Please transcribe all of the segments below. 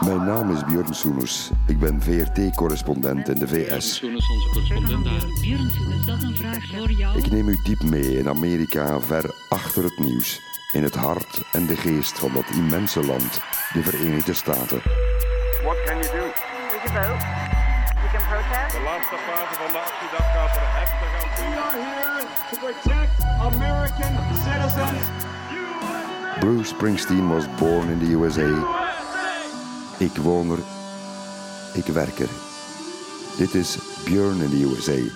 Mijn naam is Björn Soeners. Ik ben VRT-correspondent in de VS. Soenes, onze correspondent daar. Björn, is dat een vraag voor jou? Ik neem u diep mee in Amerika, ver achter het nieuws. In het hart en de geest van dat immense land, de Verenigde Staten. What can you do? We can vote. We can protest. De laatste fase van de actiedag gaat er heftig aan toe. We are here to protect American citizens. Bruce Springsteen was born in the USA. Ik woon er. Ik werk er. Dit is Björn in the USA.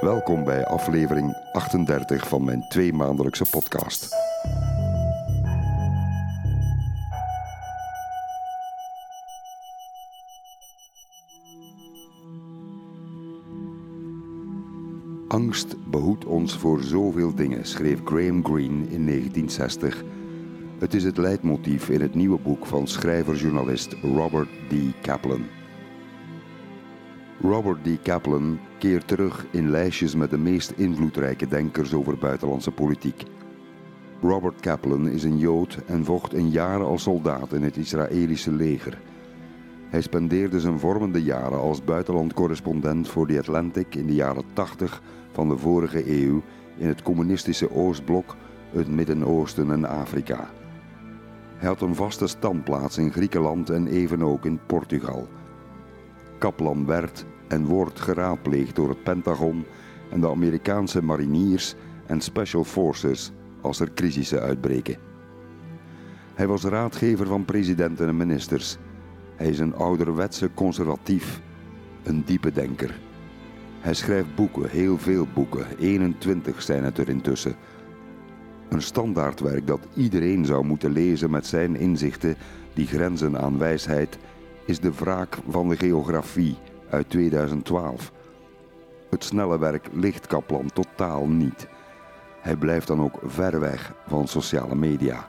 Welkom bij aflevering 38 van mijn tweemaandelijkse podcast. Angst behoedt ons voor zoveel dingen, schreef Graham Greene in 1960. Het is het leidmotief in het nieuwe boek van schrijver-journalist Robert D. Kaplan. Robert D. Kaplan keert terug in lijstjes met de meest invloedrijke denkers over buitenlandse politiek. Robert Kaplan is een Jood en vocht in jaren als soldaat in het Israëlische leger. Hij spendeerde zijn vormende jaren als buitenlandcorrespondent voor The Atlantic in de jaren 80 van de vorige eeuw in het communistische Oostblok, het Midden-Oosten en Afrika. Hij had een vaste standplaats in Griekenland en even ook in Portugal. Kaplan werd en wordt geraadpleegd door het Pentagon en de Amerikaanse mariniers en special forces als er crisissen uitbreken. Hij was raadgever van presidenten en ministers. Hij is een ouderwetse conservatief, een diepe denker. Hij schrijft boeken, heel veel boeken, 21 zijn het er intussen. Een standaardwerk dat iedereen zou moeten lezen met zijn inzichten die grenzen aan wijsheid is De Wraak van de Geografie uit 2012. Het snelle werk ligt Kaplan totaal niet. Hij blijft dan ook ver weg van sociale media.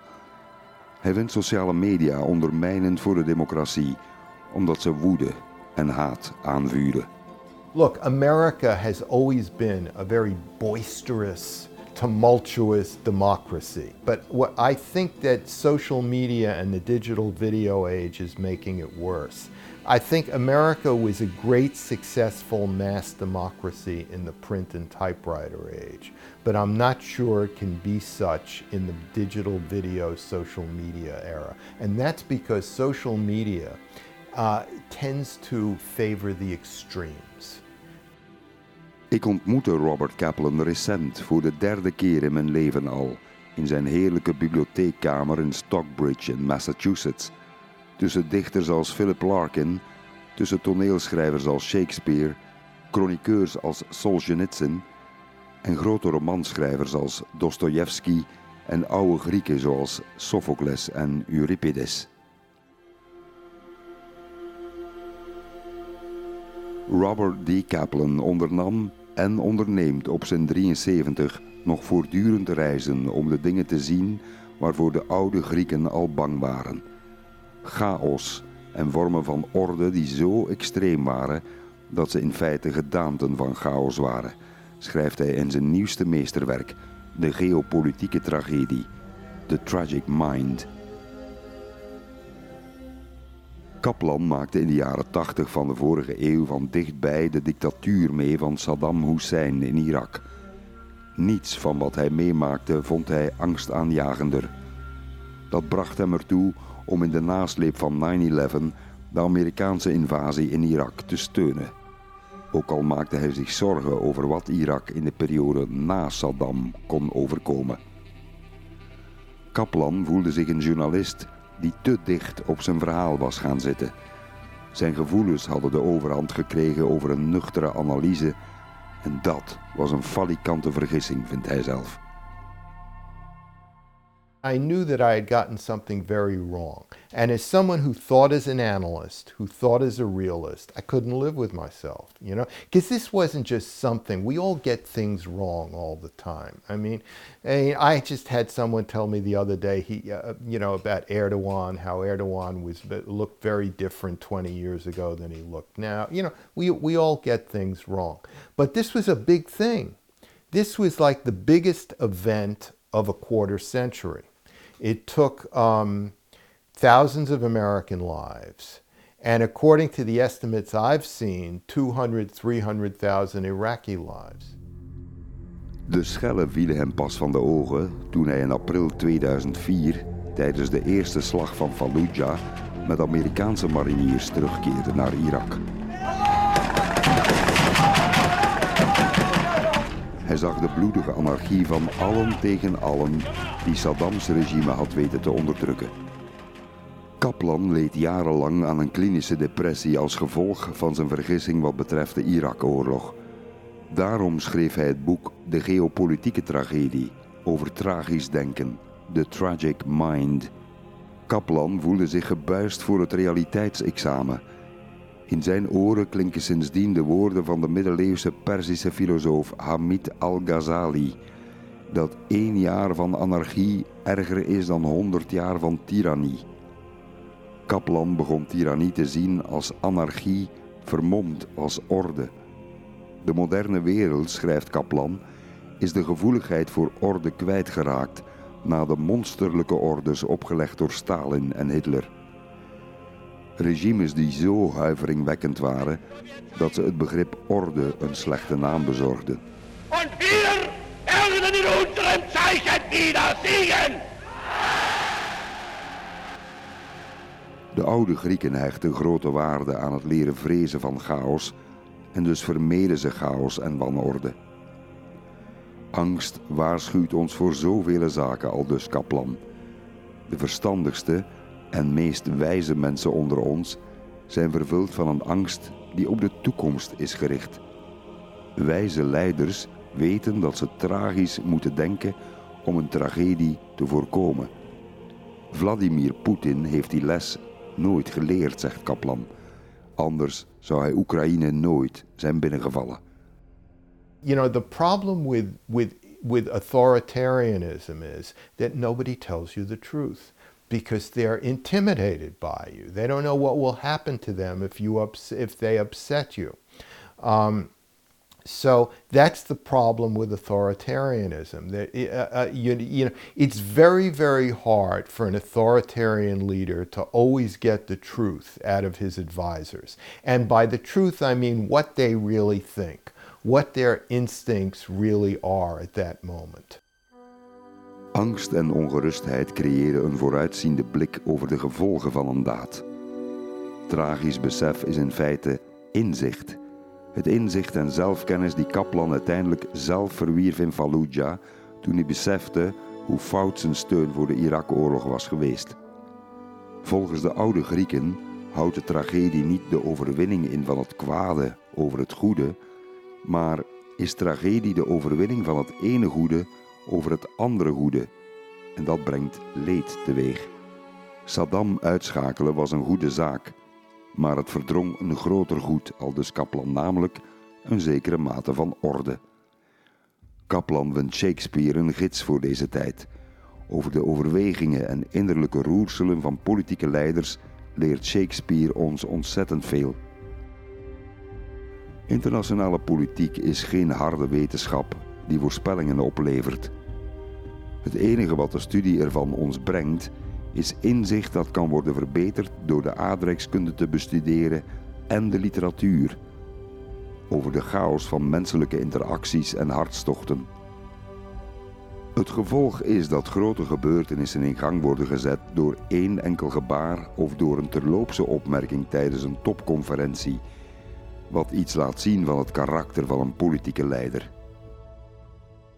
Hij vindt sociale media ondermijnend voor de democratie, omdat ze woede en haat aanvuren. Look, America has always been a very boisterous, tumultuous democracy. But what I think that social media and the digital video age is making it worse. I think America was a great, successful mass democracy in the print and typewriter age, but I'm not sure it can be such in the digital video social media era. And that's because social media uh, tends to favor the extremes. Ik ontmoette Robert Kaplan recent voor de derde keer in mijn leven al, in zijn heerlijke bibliotheekkamer in Stockbridge in Massachusetts. Tussen dichters als Philip Larkin, tussen toneelschrijvers als Shakespeare, chroniqueurs als Solzhenitsyn en grote romanschrijvers als Dostoevsky en oude Grieken zoals Sophocles en Euripides. Robert D. Kaplan ondernam en onderneemt op zijn 73 nog voortdurend reizen om de dingen te zien waarvoor de oude Grieken al bang waren. Chaos en vormen van orde die zo extreem waren dat ze in feite gedaanten van chaos waren, schrijft hij in zijn nieuwste meesterwerk, de geopolitieke tragedie, The Tragic Mind. Kaplan maakte in de jaren 80 van de vorige eeuw van dichtbij de dictatuur mee van Saddam Hussein in Irak. Niets van wat hij meemaakte vond hij angstaanjagender. Dat bracht hem ertoe om in de nasleep van 9-11 de Amerikaanse invasie in Irak te steunen. Ook al maakte hij zich zorgen over wat Irak in de periode na Saddam kon overkomen. Kaplan voelde zich een journalist die te dicht op zijn verhaal was gaan zitten. Zijn gevoelens hadden de overhand gekregen over een nuchtere analyse en dat was een falikante vergissing, vindt hij zelf. I knew that I had gotten something very wrong. And as someone who thought as an analyst, who thought as a realist, I couldn't live with myself, you know? Because this wasn't just something, we all get things wrong all the time. I mean, I just had someone tell me the other day, he, uh, you know, about Erdogan, how Erdogan was looked very different 20 years ago than he looked now. You know, we, we all get things wrong. But this was a big thing. This was like the biggest event of a quarter century. It took um, thousands of American lives. And according to the estimates I've seen, 200, 300,000 Iraqi lives. De schellen vielen hem pas van de ogen toen hij in april 2004, tijdens de eerste slag van Fallujah, met Amerikaanse mariniers terugkeerde naar Irak. Hij zag de bloedige anarchie van allen tegen allen die Saddams regime had weten te onderdrukken. Kaplan leed jarenlang aan een klinische depressie als gevolg van zijn vergissing wat betreft de Irak-oorlog. Daarom schreef hij het boek De geopolitieke tragedie over tragisch denken, The Tragic Mind. Kaplan voelde zich gebuist voor het realiteitsexamen. In zijn oren klinken sindsdien de woorden van de middeleeuwse Perzische filosoof Hamid al-Ghazali: dat één jaar van anarchie erger is dan honderd jaar van tirannie. Kaplan begon tirannie te zien als anarchie, vermomd als orde. De moderne wereld, schrijft Kaplan, is de gevoeligheid voor orde kwijtgeraakt na de monsterlijke orders opgelegd door Stalin en Hitler. Regimes die zo huiveringwekkend waren dat ze het begrip orde een slechte naam bezorgden. Und wir werden in unserem Zeichen wieder siegen! De oude Grieken hechten grote waarde aan het leren vrezen van chaos en dus vermeden ze chaos en wanorde. Angst waarschuwt ons voor zoveel zaken, al dus Kaplan. De verstandigste en meest wijze mensen onder ons zijn vervuld van een angst die op de toekomst is gericht. Wijze leiders weten dat ze tragisch moeten denken om een tragedie te voorkomen. Vladimir Poetin heeft die les nooit geleerd, zegt Kaplan. Anders zou hij Oekraïne nooit zijn binnengevallen. You know, the problem with, with, with authoritarianism is that nobody tells you the truth because they're intimidated by you. They don't know what will happen to them if, you ups- if they upset you. Um, so that's the problem with authoritarianism. That uh, uh, you, you know, it's very, very hard for an authoritarian leader to always get the truth out of his advisors. And by the truth, I mean what they really think, what their instincts really are at that moment. Angst en ongerustheid creëren een vooruitziende blik over de gevolgen van een daad. Tragisch besef is in feite inzicht. Het inzicht en zelfkennis die Kaplan uiteindelijk zelf verwierf in Fallujah toen hij besefte hoe fout zijn steun voor de Irak-oorlog was geweest. Volgens de oude Grieken houdt de tragedie niet de overwinning in van het kwade over het goede, maar is tragedie de overwinning van het ene goede over het andere goede. En dat brengt leed teweeg. Saddam uitschakelen was een goede zaak, maar het verdrong een groter goed, al dus Kaplan, namelijk een zekere mate van orde. Kaplan vindt Shakespeare een gids voor deze tijd. Over de overwegingen en innerlijke roerselen van politieke leiders leert Shakespeare ons ontzettend veel. Internationale politiek is geen harde wetenschap die voorspellingen oplevert. Het enige wat de studie ervan ons brengt, is inzicht dat kan worden verbeterd door de aardrijkskunde te bestuderen en de literatuur. Over de chaos van menselijke interacties en hartstochten. Het gevolg is dat grote gebeurtenissen in gang worden gezet door één enkel gebaar of door een terloopse opmerking tijdens een topconferentie, wat iets laat zien van het karakter van een politieke leider.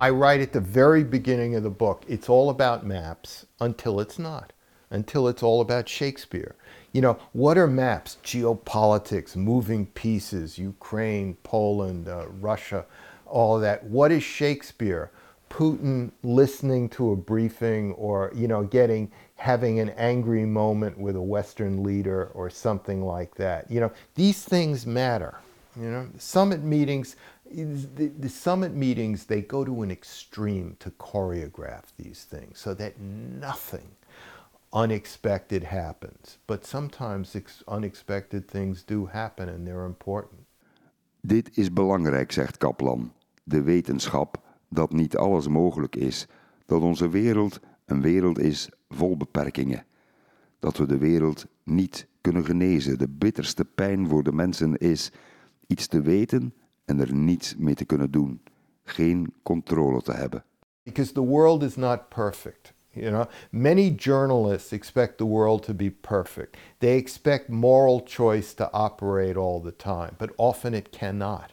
I write at the very beginning of the book, it's all about maps until it's not, until it's all about Shakespeare. You know, what are maps? Geopolitics, moving pieces, Ukraine, Poland, uh, Russia, all that. What is Shakespeare? Putin listening to a briefing or, you know, getting, having an angry moment with a Western leader or something like that. You know, these things matter. You know, summit meetings, the, the summit meetings, they go to an extreme to choreograph these things so that nothing unexpected happens. But sometimes ex- unexpected things do happen and they're important. Dit is belangrijk, zegt Kaplan. De wetenschap dat niet alles mogelijk is, dat onze wereld een wereld is vol beperkingen. Dat we de wereld niet kunnen genezen. De bitterste pijn voor de mensen is iets te weten en er niets mee te kunnen doen. Geen controle te hebben. Because the world is not perfect. You know, many journalists expect the world to be perfect. They expect moral choice to operate all the time, but often it cannot.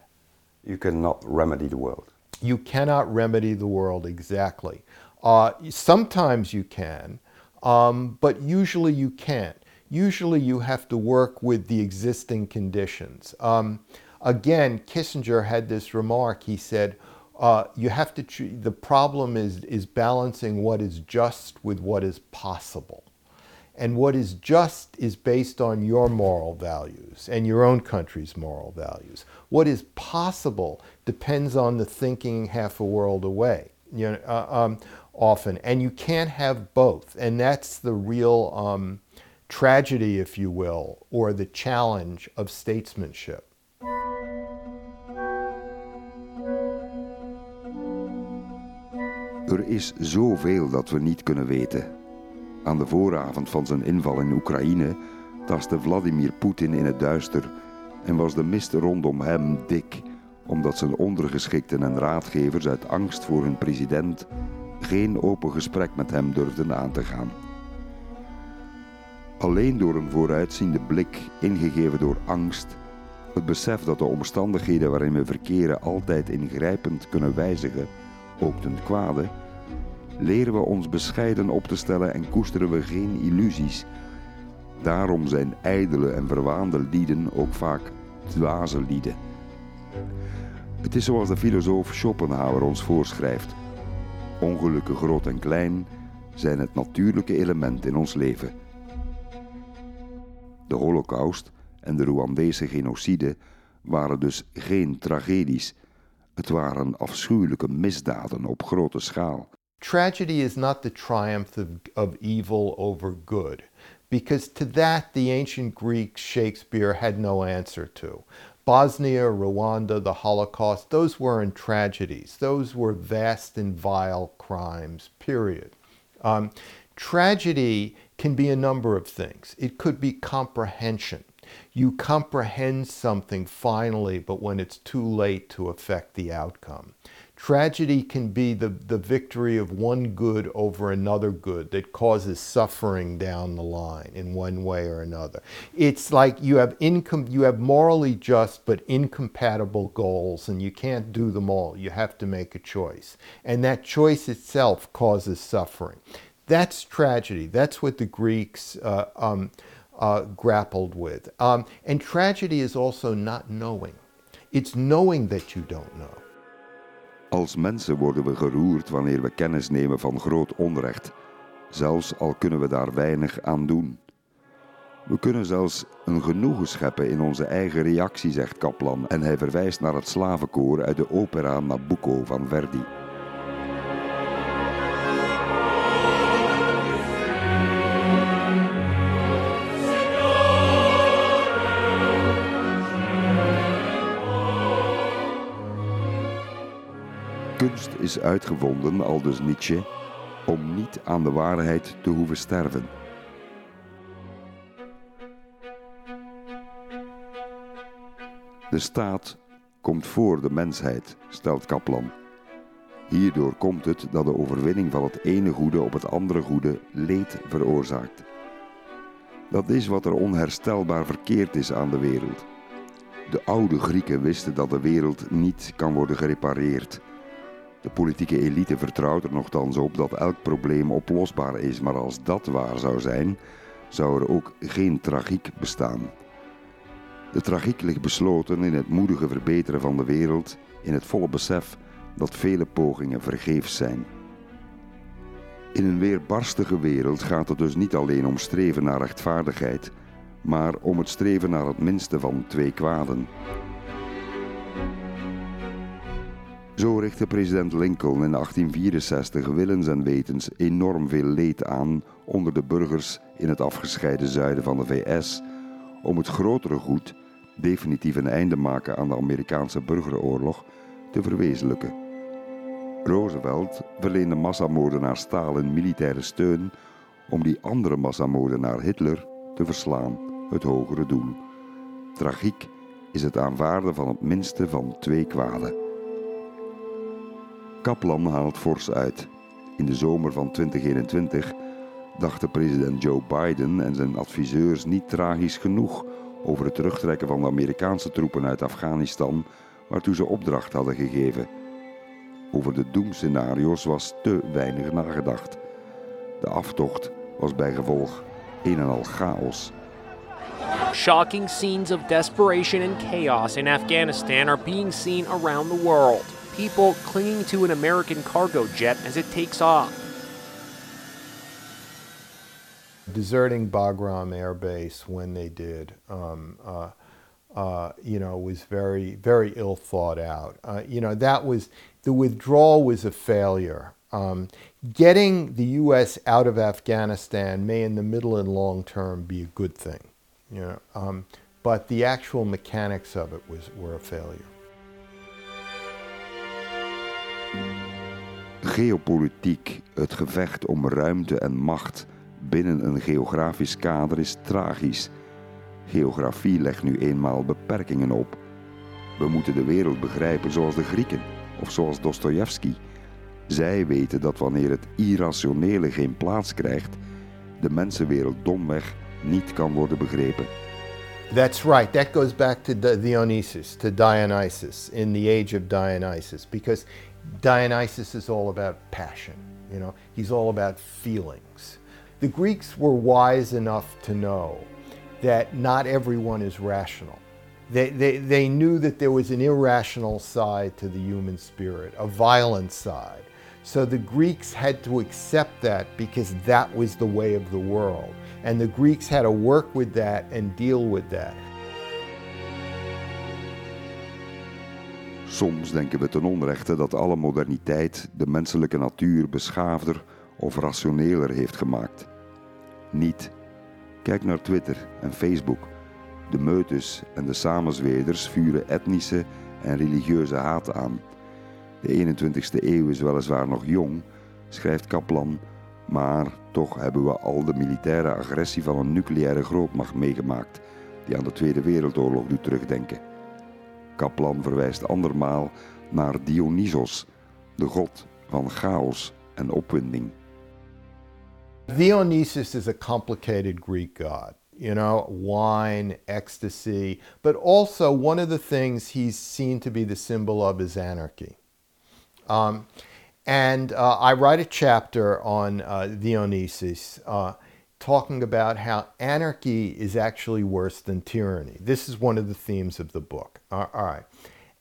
You cannot remedy the world. You cannot remedy the world exactly. Uh, sometimes you can, um, but usually you can't. Usually you have to work with the existing conditions. Um, again, Kissinger had this remark. He said, uh, "You have to. Tr- the problem is is balancing what is just with what is possible." And what is just is based on your moral values and your own country's moral values. What is possible depends on the thinking half a world away, you know, uh, um, often. And you can't have both. And that's the real um, tragedy, if you will, or the challenge of statesmanship. Er is zoveel dat we niet kunnen weten. Aan de vooravond van zijn inval in Oekraïne tastte Vladimir Poetin in het duister en was de mist rondom hem dik, omdat zijn ondergeschikten en raadgevers uit angst voor hun president geen open gesprek met hem durfden aan te gaan. Alleen door een vooruitziende blik, ingegeven door angst, het besef dat de omstandigheden waarin we verkeren altijd ingrijpend kunnen wijzigen, ook ten kwade, leren we ons bescheiden op te stellen en koesteren we geen illusies. Daarom zijn ijdele en verwaande lieden ook vaak dwaze lieden. Het is zoals de filosoof Schopenhauer ons voorschrijft. Ongelukken groot en klein zijn het natuurlijke element in ons leven. De Holocaust en de Rwandese genocide waren dus geen tragedies. Het waren afschuwelijke misdaden op grote schaal. Tragedy is not the triumph of, of evil over good, because to that the ancient Greeks, Shakespeare had no answer to. Bosnia, Rwanda, the Holocaust, those weren't tragedies. Those were vast and vile crimes, period. Um, tragedy can be a number of things. It could be comprehension. You comprehend something finally, but when it's too late to affect the outcome. Tragedy can be the, the victory of one good over another good that causes suffering down the line in one way or another. It's like you have incom- you have morally just but incompatible goals and you can't do them all. You have to make a choice. And that choice itself causes suffering. That's tragedy. That's what the Greeks uh, um, uh, grappled with. Um, and tragedy is also not knowing. It's knowing that you don't know. Als mensen worden we geroerd wanneer we kennis nemen van groot onrecht, zelfs al kunnen we daar weinig aan doen. We kunnen zelfs een genoegen scheppen in onze eigen reactie, zegt Kaplan, en hij verwijst naar het slavenkoor uit de opera Nabucco van Verdi. Kunst is uitgevonden, aldus Nietzsche, om niet aan de waarheid te hoeven sterven. De staat komt voor de mensheid, stelt Kaplan. Hierdoor komt het dat de overwinning van het ene goede op het andere goede leed veroorzaakt. Dat is wat er onherstelbaar verkeerd is aan de wereld. De oude Grieken wisten dat de wereld niet kan worden gerepareerd. De politieke elite vertrouwt er nogthans op dat elk probleem oplosbaar is, maar als dat waar zou zijn, zou er ook geen tragiek bestaan. De tragiek ligt besloten in het moedige verbeteren van de wereld, in het volle besef dat vele pogingen vergeefs zijn. In een weerbarstige wereld gaat het dus niet alleen om streven naar rechtvaardigheid, maar om het streven naar het minste van twee kwaden. Zo richtte president Lincoln in 1864 willens en wetens enorm veel leed aan onder de burgers in het afgescheiden zuiden van de VS om het grotere goed, definitief een einde maken aan de Amerikaanse burgeroorlog, te verwezenlijken. Roosevelt verleende massamoordenaar Stalin militaire steun om die andere massamoordenaar Hitler te verslaan, het hogere doel. Tragiek is het aanvaarden van het minste van twee kwaden. Kaplan haalt fors uit. In de zomer van 2021 dachten president Joe Biden en zijn adviseurs niet tragisch genoeg over het terugtrekken van de Amerikaanse troepen uit Afghanistan, waartoe ze opdracht hadden gegeven. Over de doemscenario's was te weinig nagedacht. De aftocht was bij gevolg een en al chaos. Shocking scenes of desperation and chaos in Afghanistan are being seen around the world. People clinging to an American cargo jet as it takes off. Deserting Bagram Air Base when they did, um, uh, uh, you know, was very, very ill thought out. Uh, you know, that was, the withdrawal was a failure. Um, getting the U.S. out of Afghanistan may, in the middle and long term, be a good thing. You know, um, but the actual mechanics of it was, were a failure. Geopolitiek, het gevecht om ruimte en macht binnen een geografisch kader is tragisch. Geografie legt nu eenmaal beperkingen op. We moeten de wereld begrijpen zoals de Grieken of zoals Dostojevski. Zij weten dat wanneer het irrationele geen plaats krijgt, de mensenwereld domweg niet kan worden begrepen. That's right. That goes back to Dionysus, to Dionysus, in the age of Dionysus, because Dionysus is all about passion. You know, he's all about feelings. The Greeks were wise enough to know that not everyone is rational. They, they, they knew that there was an irrational side to the human spirit, a violent side. So the Greeks had to accept that because that was the way of the world. And the Greeks had to work with that and deal with that. Soms denken we ten onrechte dat alle moderniteit de menselijke natuur beschaafder of rationeler heeft gemaakt. Niet. Kijk naar Twitter en Facebook. De meutes en de samenzweerders vuren etnische en religieuze haat aan. De 21ste eeuw is weliswaar nog jong, schrijft Kaplan, maar toch hebben we al de militaire agressie van een nucleaire grootmacht meegemaakt, die aan de Tweede Wereldoorlog doet terugdenken. Kaplan verwijst andermaal naar Dionysos, de god van chaos en opwinding. Dionysus is a complicated Greek god. You know, wine, ecstasy, but also one of the things he's seen to be the symbol of is anarchy. Um, and uh, I write a chapter on uh, Dionysus uh, talking about how anarchy is actually worse than tyranny. This is one of the themes of the book. all right.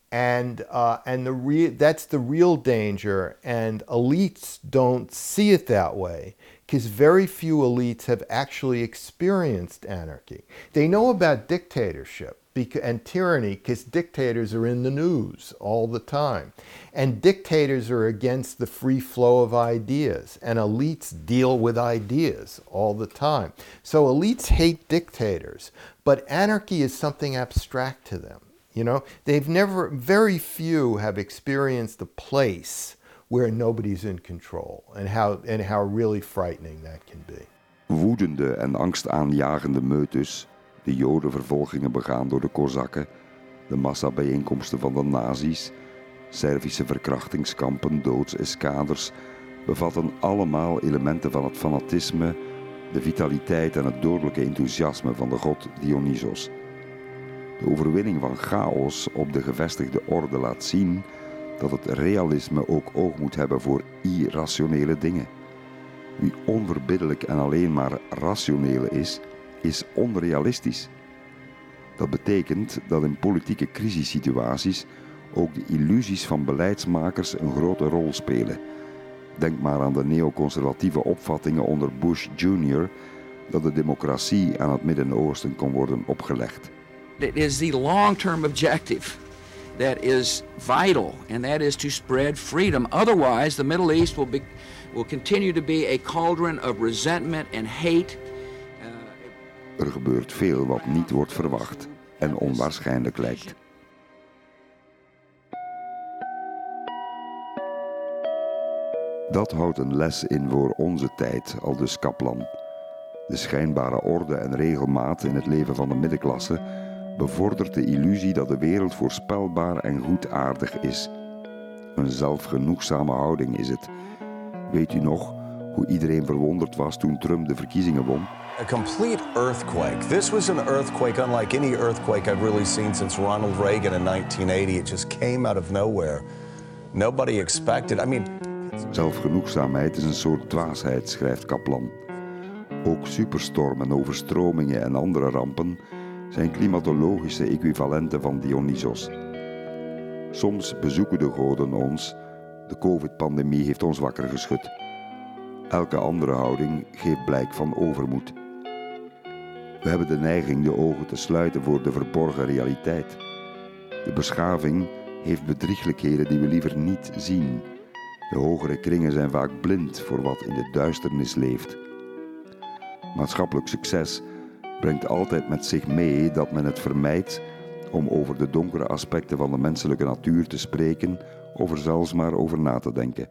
And, uh, and the re- that's the real danger, and elites don't see it that way because very few elites have actually experienced anarchy. They know about dictatorship and tyranny because dictators are in the news all the time. And dictators are against the free flow of ideas, and elites deal with ideas all the time. So elites hate dictators, but anarchy is something abstract to them. You know, they've never, very few have experienced a place where nobody's in control and how, and how really frightening that can be. Woedende en angstaanjagende meutes de jodenvervolgingen begaan door de Kozakken, de massabijeenkomsten van de nazi's, Servische verkrachtingskampen, doodseskaders, bevatten allemaal elementen van het fanatisme, de vitaliteit en het dodelijke enthousiasme van de god Dionysos. De overwinning van chaos op de gevestigde orde laat zien dat het realisme ook oog moet hebben voor irrationele dingen. Wie onverbiddelijk en alleen maar rationeel is, is onrealistisch. Dat betekent dat in politieke crisissituaties ook de illusies van beleidsmakers een grote rol spelen. Denk maar aan de neoconservatieve opvattingen onder Bush Jr. dat de democratie aan het Midden-Oosten kon worden opgelegd. It is the long-term objective that is vital, and that is to spread freedom. Otherwise, the Middle East will be will continue to be a cauldron of resentment and hate er gebeurt veel wat niet wordt verwacht en onwaarschijnlijk lijkt. Dat houdt een les in voor onze tijd, al dus Kaplan. De schijnbare orde en regelmaat in het leven van de middenklasse bevordert de illusie dat de wereld voorspelbaar en goedaardig is. Een zelfgenoegzame houding is het. Weet u nog hoe iedereen verwonderd was toen Trump de verkiezingen won? A complete earthquake. This was an earthquake unlike any earthquake I've really seen since Ronald Reagan in 1980. It just came out of nowhere. Nobody expected. I mean, Zelfgenoegzaamheid is een soort dwaasheid, schrijft Kaplan. Ook superstormen, overstromingen en andere rampen zijn klimatologische equivalenten van Dionysos. Soms bezoeken de goden ons. De COVID-pandemie heeft ons wakker geschud. Elke andere houding geeft blijk van overmoed. We hebben de neiging de ogen te sluiten voor de verborgen realiteit. De beschaving heeft bedrieglijkheden die we liever niet zien. De hogere kringen zijn vaak blind voor wat in de duisternis leeft. Maatschappelijk succes brengt altijd met zich mee dat men het vermijdt om over de donkere aspecten van de menselijke natuur te spreken of er zelfs maar over na te denken.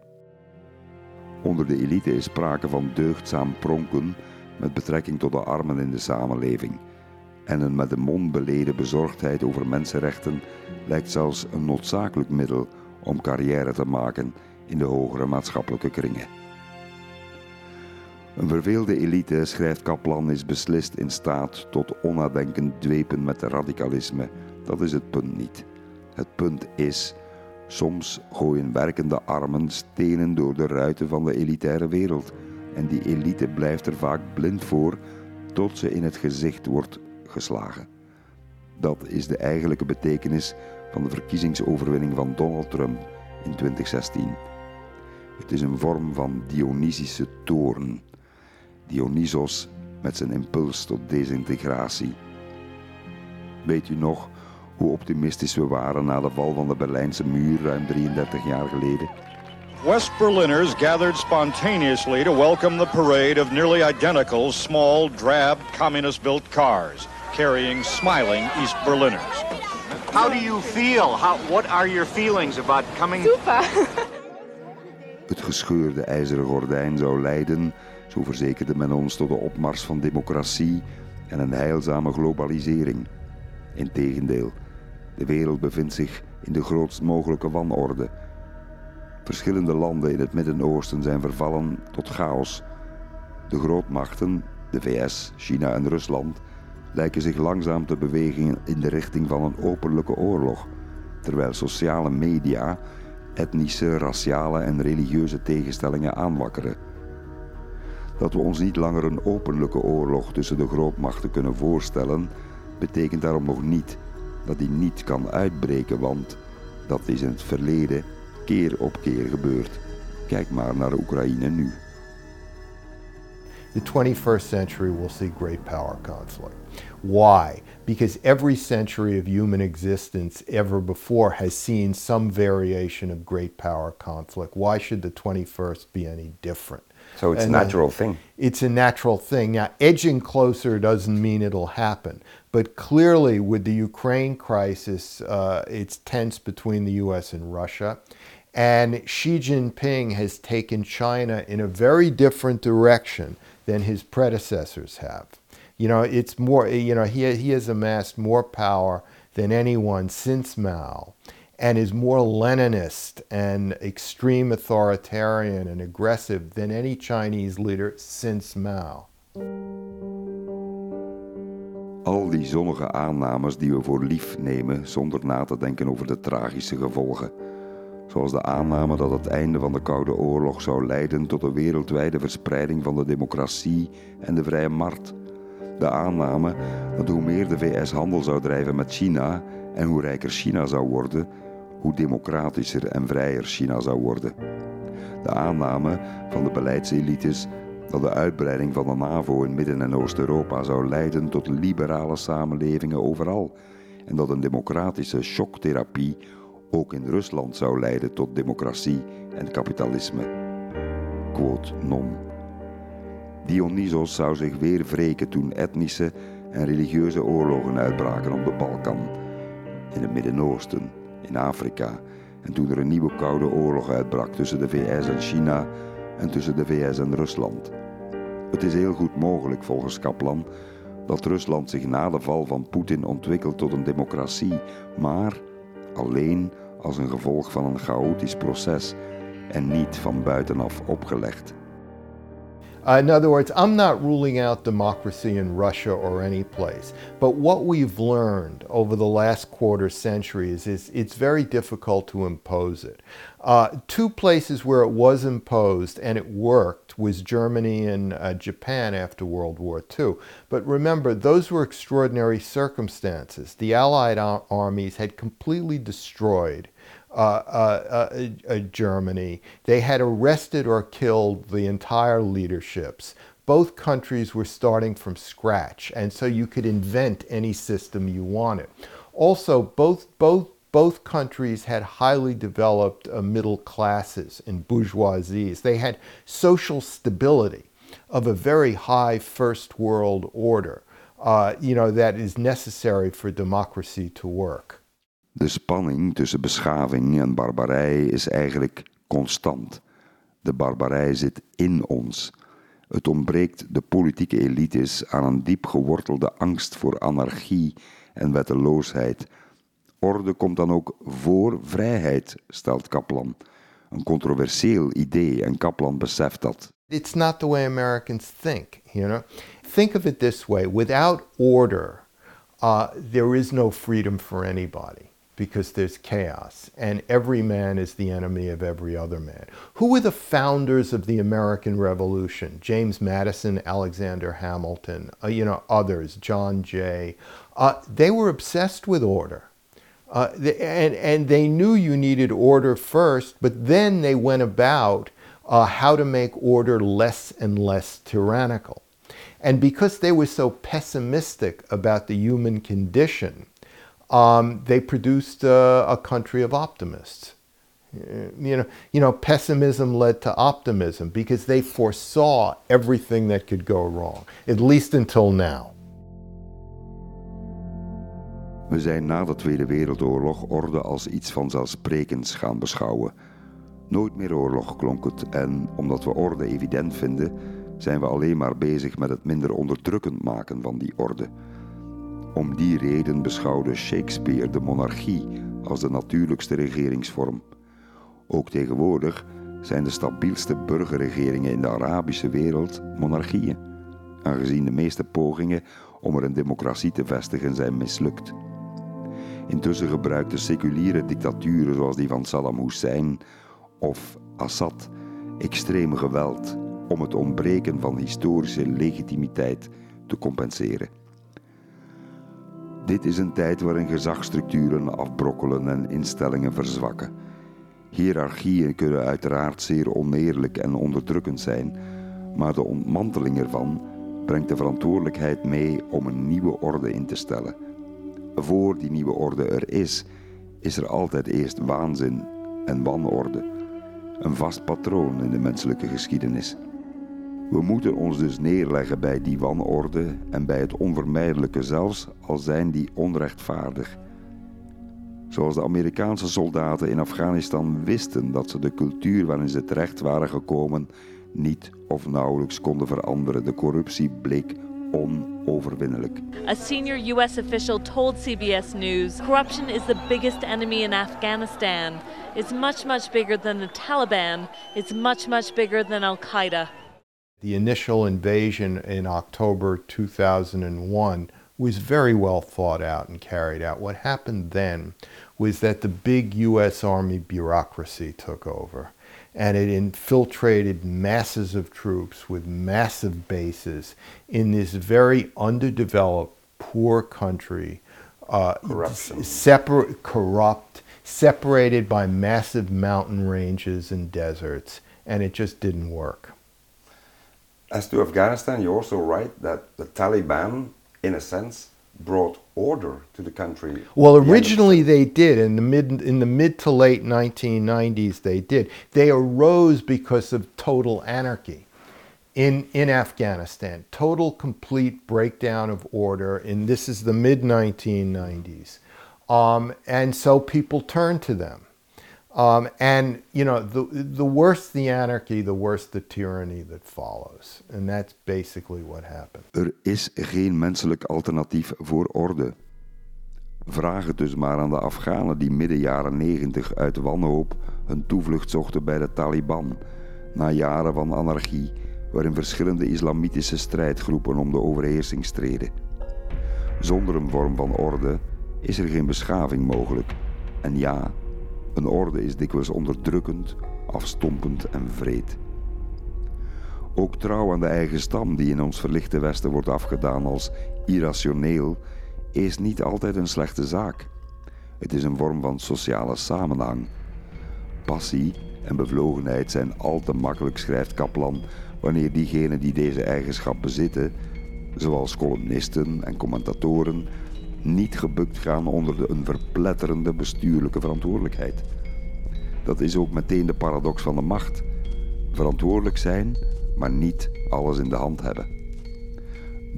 Onder de elite is sprake van deugdzaam pronken met betrekking tot de armen in de samenleving. En een met de mond beleden bezorgdheid over mensenrechten lijkt zelfs een noodzakelijk middel om carrière te maken in de hogere maatschappelijke kringen. Een verveelde elite, schrijft Kaplan, is beslist in staat tot onnadenkend dwepen met radicalisme. Dat is het punt niet. Het punt is, soms gooien werkende armen stenen door de ruiten van de elitaire wereld. En die elite blijft er vaak blind voor tot ze in het gezicht wordt geslagen. Dat is de eigenlijke betekenis van de verkiezingsoverwinning van Donald Trump in 2016. Het is een vorm van Dionysische toorn. Dionysos met zijn impuls tot desintegratie. Weet u nog hoe optimistisch we waren na de val van de Berlijnse muur ruim 33 jaar geleden? West Berliners gathered spontaneously to welcome the parade of nearly identical small, drab, communist built cars carrying smiling East Berliners. How do you feel? How, what are your feelings about coming? Super. Het gescheurde ijzeren gordijn zou leiden, zo verzekerde men ons, tot de opmars van democratie en een heilzame globalisering. Integendeel, de wereld bevindt zich in de grootst mogelijke wanorde. Verschillende landen in het Midden-Oosten zijn vervallen tot chaos. De grootmachten, de VS, China en Rusland, lijken zich langzaam te bewegen in de richting van een openlijke oorlog, terwijl sociale media etnische, raciale en religieuze tegenstellingen aanwakkeren. Dat we ons niet langer een openlijke oorlog tussen de grootmachten kunnen voorstellen, betekent daarom nog niet dat die niet kan uitbreken, want dat is in het verleden keer op keer gebeurd. Kijk maar naar Oekraïne nu. The 21st century will see great power conflict. Why? Because every century of human existence ever before has seen some variation of great power conflict. Why should the 21st be any different? So it's a And, uh, natural thing. It's a natural thing. Now, edging closer doesn't mean it'll happen. But clearly, with the Ukraine crisis, uh, it's tense between the US and Russia. And Xi Jinping has taken China in a very different direction than his predecessors have. You know, it's more, you know, he, he has amassed more power than anyone since Mao and is more Leninist and extreme authoritarian and aggressive than any Chinese leader since Mao. Al die zonnige aannames die we voor lief nemen zonder na te denken over de tragische gevolgen. Zoals de aanname dat het einde van de Koude Oorlog zou leiden tot een wereldwijde verspreiding van de democratie en de vrije markt. De aanname dat hoe meer de VS handel zou drijven met China en hoe rijker China zou worden, hoe democratischer en vrijer China zou worden. De aanname van de beleidselites dat de uitbreiding van de NAVO in Midden- en Oost-Europa zou leiden tot liberale samenlevingen overal en dat een democratische shocktherapie ook in Rusland zou leiden tot democratie en kapitalisme. Quote non. Dionysos zou zich weer wreken toen etnische en religieuze oorlogen uitbraken op de Balkan, in het Midden-Oosten, in Afrika en toen er een nieuwe koude oorlog uitbrak tussen de VS en China en tussen de VS en Rusland. Het is heel goed mogelijk volgens Kaplan dat Rusland zich na de val van Poetin ontwikkelt tot een democratie, maar alleen als een gevolg van een chaotisch proces en niet van buitenaf opgelegd. In other words, I'm not ruling out democracy in Russia or any place. But what we've learned over the last quarter century is, is it's very difficult to impose it. Uh, two places where it was imposed and it worked was Germany and uh, Japan after World War II. But remember, those were extraordinary circumstances. The Allied armies had completely destroyed uh, uh, uh, Germany. They had arrested or killed the entire leaderships. Both countries were starting from scratch, and so you could invent any system you wanted. Also, both, both, both countries had highly developed uh, middle classes and bourgeoisies. They had social stability of a very high first world order, uh, you know, that is necessary for democracy to work. De spanning tussen beschaving en barbarij is eigenlijk constant. De barbarij zit in ons. Het ontbreekt de politieke elites aan een diep gewortelde angst voor anarchie en wetteloosheid. Orde komt dan ook voor vrijheid, stelt Kaplan. Een controversieel idee en Kaplan beseft dat. It's not the way Americans think, you know. Think of it this way, without order, uh, there is no freedom for anybody. because there's chaos, and every man is the enemy of every other man. Who were the founders of the American Revolution? James Madison, Alexander Hamilton, uh, you know, others, John Jay. Uh, they were obsessed with order. Uh, and, and they knew you needed order first, but then they went about uh, how to make order less and less tyrannical. And because they were so pessimistic about the human condition, um, they produced a, a country of optimists. You know, you know, pessimism led to optimism because they foresaw everything that could go wrong, at least until now. We zijn na de Tweede Wereldoorlog orde als iets vanzelfsprekends gaan beschouwen. Nooit meer oorlog klonk het en omdat we orde evident vinden, zijn we alleen maar bezig met het minder onderdrukkend maken van die orde. Om die reden beschouwde Shakespeare de monarchie als de natuurlijkste regeringsvorm. Ook tegenwoordig zijn de stabielste burgerregeringen in de Arabische wereld monarchieën, aangezien de meeste pogingen om er een democratie te vestigen zijn mislukt. Intussen gebruikten seculiere dictaturen zoals die van Saddam Hussein of Assad extreem geweld om het ontbreken van historische legitimiteit te compenseren. Dit is een tijd waarin gezagstructuren afbrokkelen en instellingen verzwakken. Hierarchieën kunnen uiteraard zeer oneerlijk en onderdrukkend zijn, maar de ontmanteling ervan brengt de verantwoordelijkheid mee om een nieuwe orde in te stellen. Voor die nieuwe orde er is, is er altijd eerst waanzin en wanorde, een vast patroon in de menselijke geschiedenis. We moeten ons dus neerleggen bij die wanorde en bij het onvermijdelijke zelfs al zijn die onrechtvaardig. Zoals de Amerikaanse soldaten in Afghanistan wisten dat ze de cultuur waarin ze terecht waren gekomen niet of nauwelijks konden veranderen. De corruptie bleek onoverwinnelijk. A senior US official told CBS News corruption is the biggest enemy in Afghanistan. It's much, much bigger than the Taliban. It's much, much bigger than Al Qaeda. The initial invasion in October 2001 was very well thought out and carried out. What happened then was that the big U.S. Army bureaucracy took over and it infiltrated masses of troops with massive bases in this very underdeveloped, poor country, uh, separate, corrupt, separated by massive mountain ranges and deserts, and it just didn't work. As to Afghanistan, you're also right that the Taliban, in a sense, brought order to the country. Well, originally they did in the mid in the mid to late 1990s. They did. They arose because of total anarchy in in Afghanistan. Total, complete breakdown of order. And this is the mid 1990s, um, and so people turned to them. Um, and you know, the the worse the anarchy, the worse the tyranny that follows, and that's basically what happened. Er is geen menselijk alternatief voor orde. Vraag het dus maar aan de Afghanen die midden jaren 90 uit wanhoop hun toevlucht zochten bij de Taliban, na jaren van anarchie, waarin verschillende islamitische strijdgroepen om de overheersing streden. Zonder een vorm van orde is er geen beschaving mogelijk. En ja, een orde is dikwijls onderdrukkend, afstompend en vreed. Ook trouw aan de eigen stam, die in ons verlichte Westen wordt afgedaan als irrationeel, is niet altijd een slechte zaak. Het is een vorm van sociale samenhang. Passie en bevlogenheid zijn al te makkelijk, schrijft Kaplan, wanneer diegenen die deze eigenschap bezitten, zoals columnisten en commentatoren, niet gebukt gaan onder de een verpletterende bestuurlijke verantwoordelijkheid. Dat is ook meteen de paradox van de macht. Verantwoordelijk zijn, maar niet alles in de hand hebben.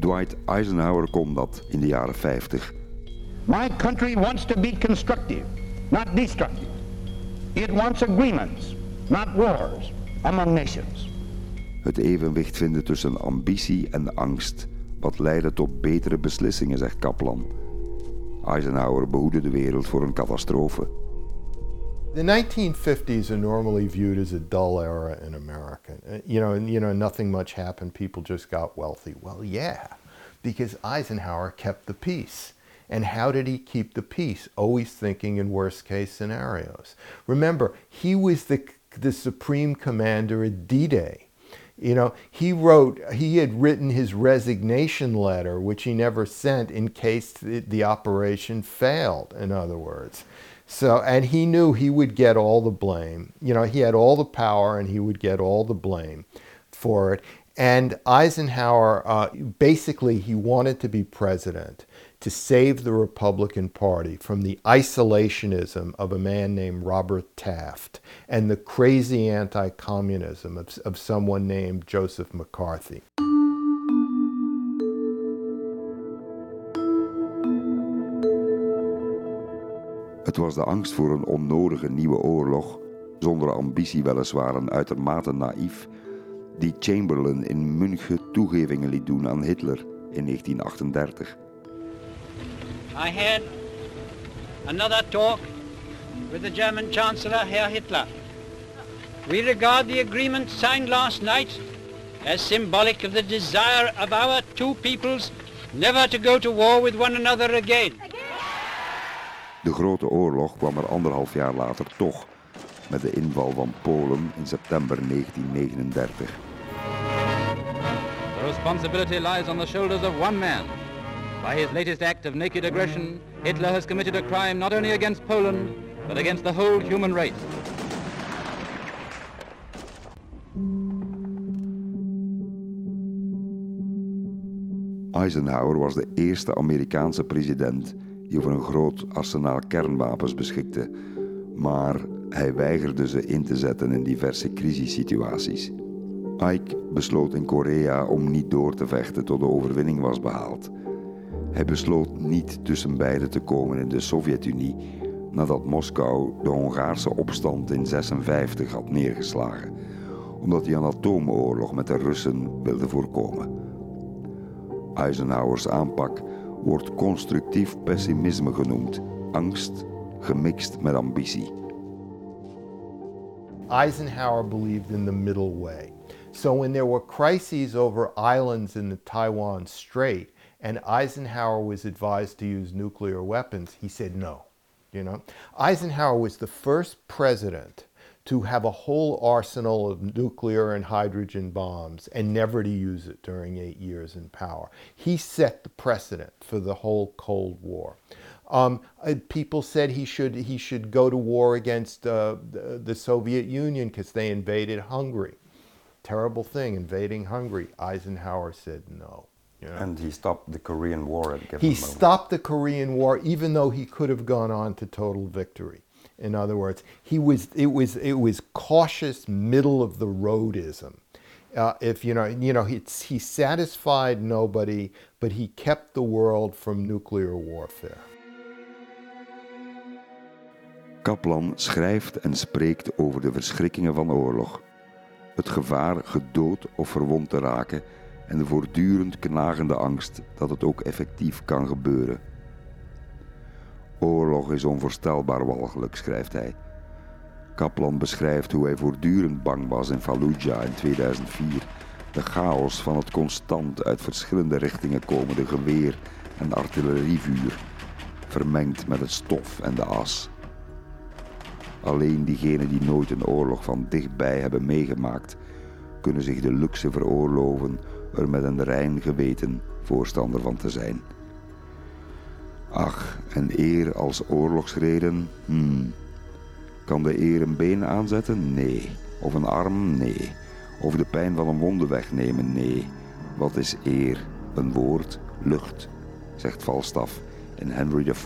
Dwight Eisenhower kon dat in de jaren 50. My country wants to be constructive, not destructive. It wants agreements, not wars, among nations. Het evenwicht vinden tussen ambitie en angst, wat leidde tot betere beslissingen, zegt Kaplan. Eisenhower behoedde de wereld voor een catastrofe. The 1950s are normally viewed as a dull era in America. Uh, You know, you know, nothing much happened. People just got wealthy. Well, yeah, because Eisenhower kept the peace. And how did he keep the peace? Always thinking in worst case scenarios. Remember, he was the, the supreme commander at D Day. You know, he wrote, he had written his resignation letter, which he never sent in case the, the operation failed, in other words. So, and he knew he would get all the blame. You know, he had all the power and he would get all the blame for it. And Eisenhower, uh, basically, he wanted to be president to save the Republican Party from the isolationism of a man named Robert Taft and the crazy anti communism of, of someone named Joseph McCarthy. Het was de angst voor een onnodige nieuwe oorlog, zonder ambitie weliswaar en uitermate naïef, die Chamberlain in München toegevingen liet doen aan Hitler in 1938. I had another talk with the German Chancellor, Herr Hitler. We regard the agreement signed last night as symbolic of the desire of our two peoples never to go to war with one another again. De grote oorlog kwam er anderhalf jaar later toch, met de inval van Polen in september 1939. The responsibility lies on the shoulders of one man. By his latest act of naked aggression, Hitler has committed a crime not only against Poland, but against the whole human race. Eisenhower was de eerste Amerikaanse president die over een groot arsenaal kernwapens beschikte, maar hij weigerde ze in te zetten in diverse crisissituaties. Ike besloot in Korea om niet door te vechten tot de overwinning was behaald. Hij besloot niet tussen beiden te komen in de Sovjet-Unie nadat Moskou de Hongaarse opstand in 56 had neergeslagen, omdat hij een atoomoorlog met de Russen wilde voorkomen. Eisenhowers aanpak wordt constructief pessimisme genoemd, angst gemixt met ambitie. Eisenhower believed in the middle way. So when there were crises over islands in the Taiwan Strait and Eisenhower was advised to use nuclear weapons, he said no. You know, Eisenhower was the first president to have a whole arsenal of nuclear and hydrogen bombs and never to use it during eight years in power. He set the precedent for the whole Cold War. Um, uh, people said he should he should go to war against uh, the, the Soviet Union because they invaded Hungary. Terrible thing, invading Hungary. Eisenhower said no. You know. And he stopped the Korean War at a given He moment. stopped the Korean War, even though he could have gone on to total victory. In other words, he was it was it was cautious, middle of the roadism. Uh, if you know, you know, he, he satisfied nobody, but he kept the world from nuclear warfare. Kaplan schrijft en spreekt over de verschrikkingen van oorlog. Het gevaar gedood of verwond te raken en de voortdurend knagende angst dat het ook effectief kan gebeuren. Oorlog is onvoorstelbaar walgelijk, schrijft hij. Kaplan beschrijft hoe hij voortdurend bang was in Fallujah in 2004. De chaos van het constant uit verschillende richtingen komende geweer- en artillerievuur, vermengd met het stof en de as. Alleen diegenen die nooit een oorlog van dichtbij hebben meegemaakt, kunnen zich de luxe veroorloven er met een rein geweten voorstander van te zijn. Ach, een eer als oorlogsreden? Hmm. Kan de eer een been aanzetten? Nee. Of een arm? Nee. Of de pijn van een wonde wegnemen? Nee. Wat is eer? Een woord? Lucht, zegt Falstaff in Henry IV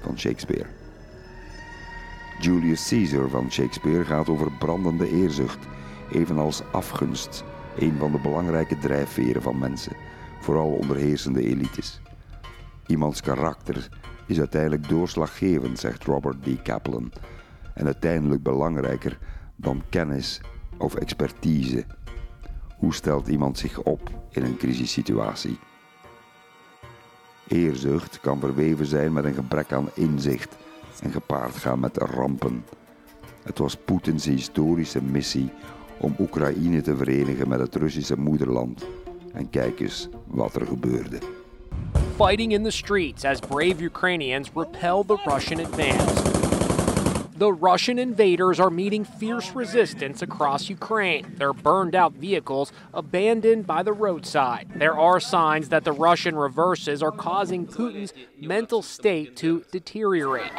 van Shakespeare. Julius Caesar van Shakespeare gaat over brandende eerzucht, evenals afgunst, een van de belangrijke drijfveren van mensen, vooral onder heersende elites. Iemands karakter is uiteindelijk doorslaggevend, zegt Robert D. Kaplan, en uiteindelijk belangrijker dan kennis of expertise. Hoe stelt iemand zich op in een crisissituatie? Eerzucht kan verweven zijn met een gebrek aan inzicht en gepaard gaan met rampen. Het was Poetins historische missie om Oekraïne te verenigen met het Russische moederland. En kijk eens wat er gebeurde. Fighting in the streets as brave Ukrainians repel the Russian advance. The Russian invaders are meeting fierce resistance across Ukraine. Their burned out vehicles abandoned by the roadside. There are signs that the Russian reverses are causing Putin's mental state to deteriorate.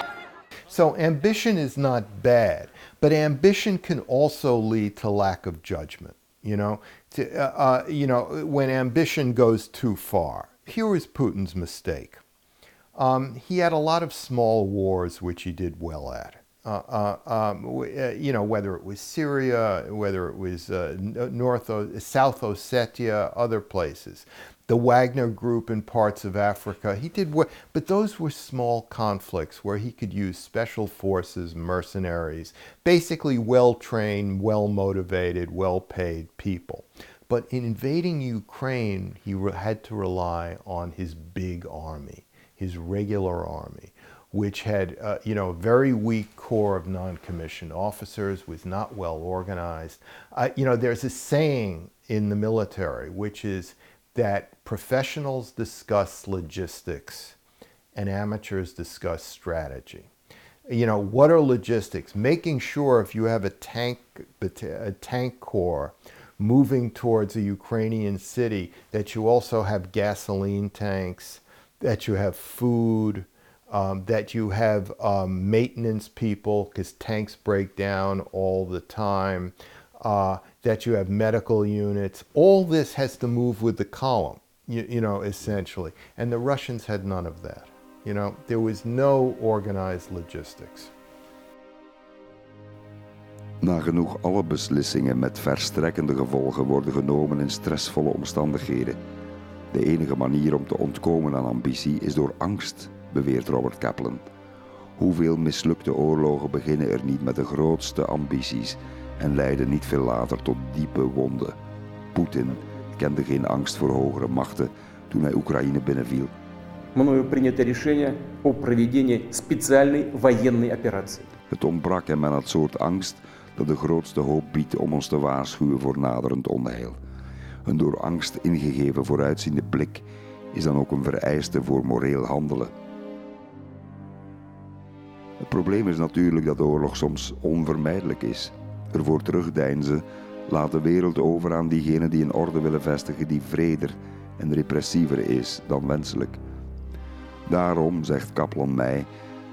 So ambition is not bad, but ambition can also lead to lack of judgment. You know, to, uh, uh, you know when ambition goes too far. Here is Putin's mistake. Um, he had a lot of small wars which he did well at. Uh, uh, um, uh, you know, whether it was Syria, whether it was uh, North, o- South Ossetia, other places, the Wagner Group in parts of Africa. He did, what, but those were small conflicts where he could use special forces, mercenaries, basically well-trained, well-motivated, well-paid people. But in invading Ukraine, he had to rely on his big army, his regular army which had, uh, you know, a very weak core of non-commissioned officers, was not well organized. Uh, you know, there's a saying in the military, which is that professionals discuss logistics and amateurs discuss strategy. You know, what are logistics? Making sure if you have a tank, a tank corps moving towards a Ukrainian city, that you also have gasoline tanks, that you have food, um, that you have um, maintenance people because tanks break down all the time, uh, that you have medical units. All this has to move with the column, you, you, know, essentially. And the Russians had none of that. You know, there was no organized logistics. Nagenoeg alle beslissingen met verstrekkende gevolgen worden genomen in stressvolle omstandigheden. De enige manier om te ontkomen aan ambitie is door angst beweert Robert Kaplan. Hoeveel mislukte oorlogen beginnen er niet met de grootste ambities en leiden niet veel later tot diepe wonden? Poetin kende geen angst voor hogere machten toen hij Oekraïne binnenviel. Мною принято решение о проведении специальной военной операции. Het ontbrak hem aan het soort angst dat de grootste hoop biedt om ons te waarschuwen voor naderend onheil. Een door angst ingegeven vooruitziende blik is dan ook een vereiste voor moreel handelen. Het probleem is natuurlijk dat de oorlog soms onvermijdelijk is. Ervoor terugdeinzen laat de wereld over aan diegenen die een orde willen vestigen die vreder en repressiever is dan wenselijk. Daarom, zegt Kaplan mij,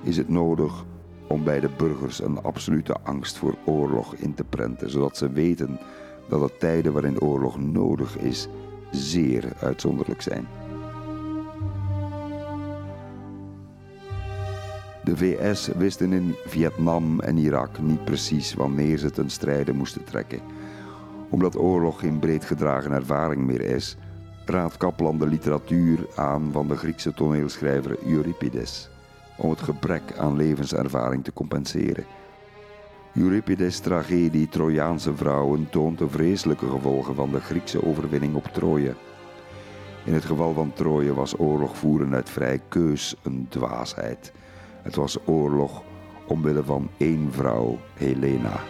is het nodig om bij de burgers een absolute angst voor oorlog in te prenten, zodat ze weten dat de tijden waarin oorlog nodig is zeer uitzonderlijk zijn. De VS wisten in Vietnam en Irak niet precies wanneer ze ten strijde moesten trekken. Omdat oorlog geen breed gedragen ervaring meer is, raadt Kaplan de literatuur aan van de Griekse toneelschrijver Euripides. om het gebrek aan levenservaring te compenseren. Euripides' tragedie Trojaanse vrouwen toont de vreselijke gevolgen van de Griekse overwinning op Troje. In het geval van Troje was oorlog voeren uit vrij keus een dwaasheid. Het was oorlog omwille van één vrouw, Helena.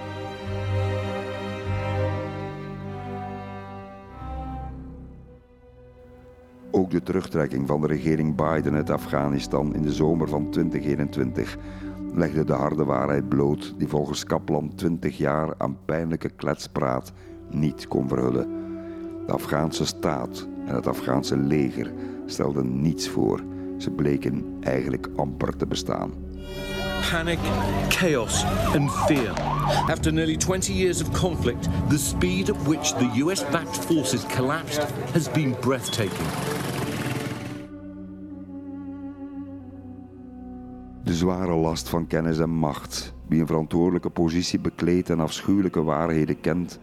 Ook de terugtrekking van de regering Biden uit Afghanistan in de zomer van 2021 legde de harde waarheid bloot die volgens Kaplan 20 jaar aan pijnlijke kletspraat niet kon verhullen. De Afghaanse staat en het Afghaanse leger stelden niets voor. Ze bleken eigenlijk amper te bestaan. Panic, chaos, and fear. After nearly 20 years of conflict, the speed at which the US backed forces collapsed has been breathtaking. De zware last van kennis en macht. Wie een verantwoordelijke positie bekleedt en afschuwelijke waarheden kent,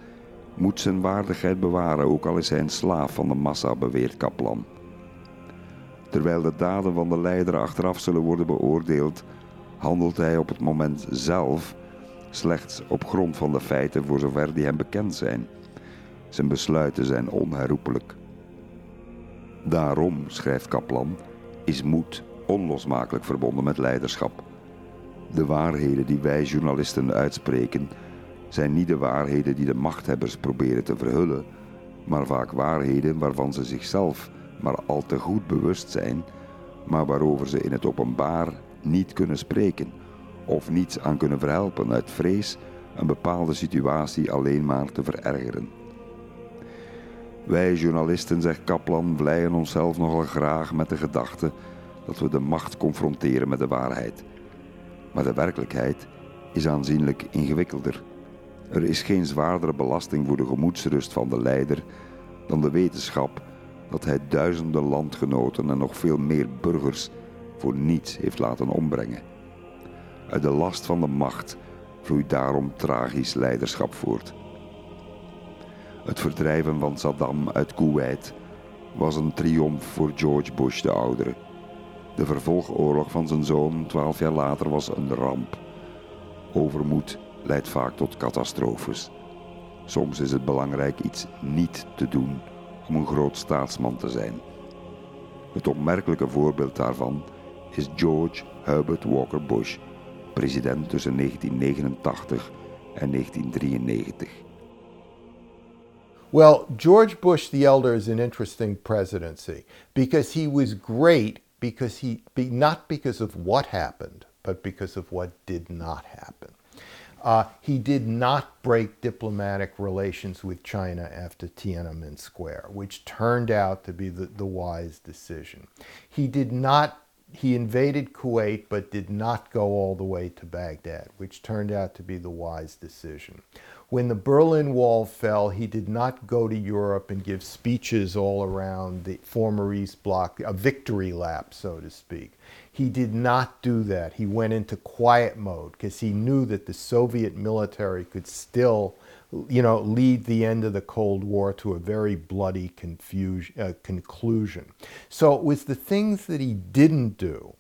moet zijn waardigheid bewaren, ook al is hij een slaaf van de massa, beweert Kaplan. Terwijl de daden van de leider achteraf zullen worden beoordeeld, handelt hij op het moment zelf slechts op grond van de feiten voor zover die hem bekend zijn. Zijn besluiten zijn onherroepelijk. Daarom, schrijft Kaplan, is moed onlosmakelijk verbonden met leiderschap. De waarheden die wij journalisten uitspreken zijn niet de waarheden die de machthebbers proberen te verhullen, maar vaak waarheden waarvan ze zichzelf maar al te goed bewust zijn, maar waarover ze in het openbaar niet kunnen spreken of niets aan kunnen verhelpen uit vrees een bepaalde situatie alleen maar te verergeren. Wij journalisten, zegt Kaplan, vleien onszelf nogal graag met de gedachte dat we de macht confronteren met de waarheid. Maar de werkelijkheid is aanzienlijk ingewikkelder. Er is geen zwaardere belasting voor de gemoedsrust van de leider dan de wetenschap dat hij duizenden landgenoten en nog veel meer burgers voor niets heeft laten ombrengen. Uit de last van de macht vloeit daarom tragisch leiderschap voort. Het verdrijven van Saddam uit Kuwait was een triomf voor George Bush de oudere. De vervolgoorlog van zijn zoon twaalf jaar later was een ramp. Overmoed leidt vaak tot catastrofes. Soms is het belangrijk iets niet te doen om een groot staatsman te zijn. Het opmerkelijke voorbeeld daarvan is George Herbert Walker Bush, president tussen 1989 en 1993. Well, George Bush the elder is an interesting presidency because he was great because he not because of what happened, but because of what did not happen. Uh, he did not break diplomatic relations with China after Tiananmen Square, which turned out to be the, the wise decision. He did not he invaded Kuwait but did not go all the way to Baghdad, which turned out to be the wise decision. When the Berlin Wall fell, he did not go to Europe and give speeches all around the former East Bloc, a victory lap, so to speak. He did not do that. He went into quiet mode because he knew that the Soviet military could still, you know, lead the end of the Cold War to a very bloody confusion, uh, conclusion. So it was the things that he didn't do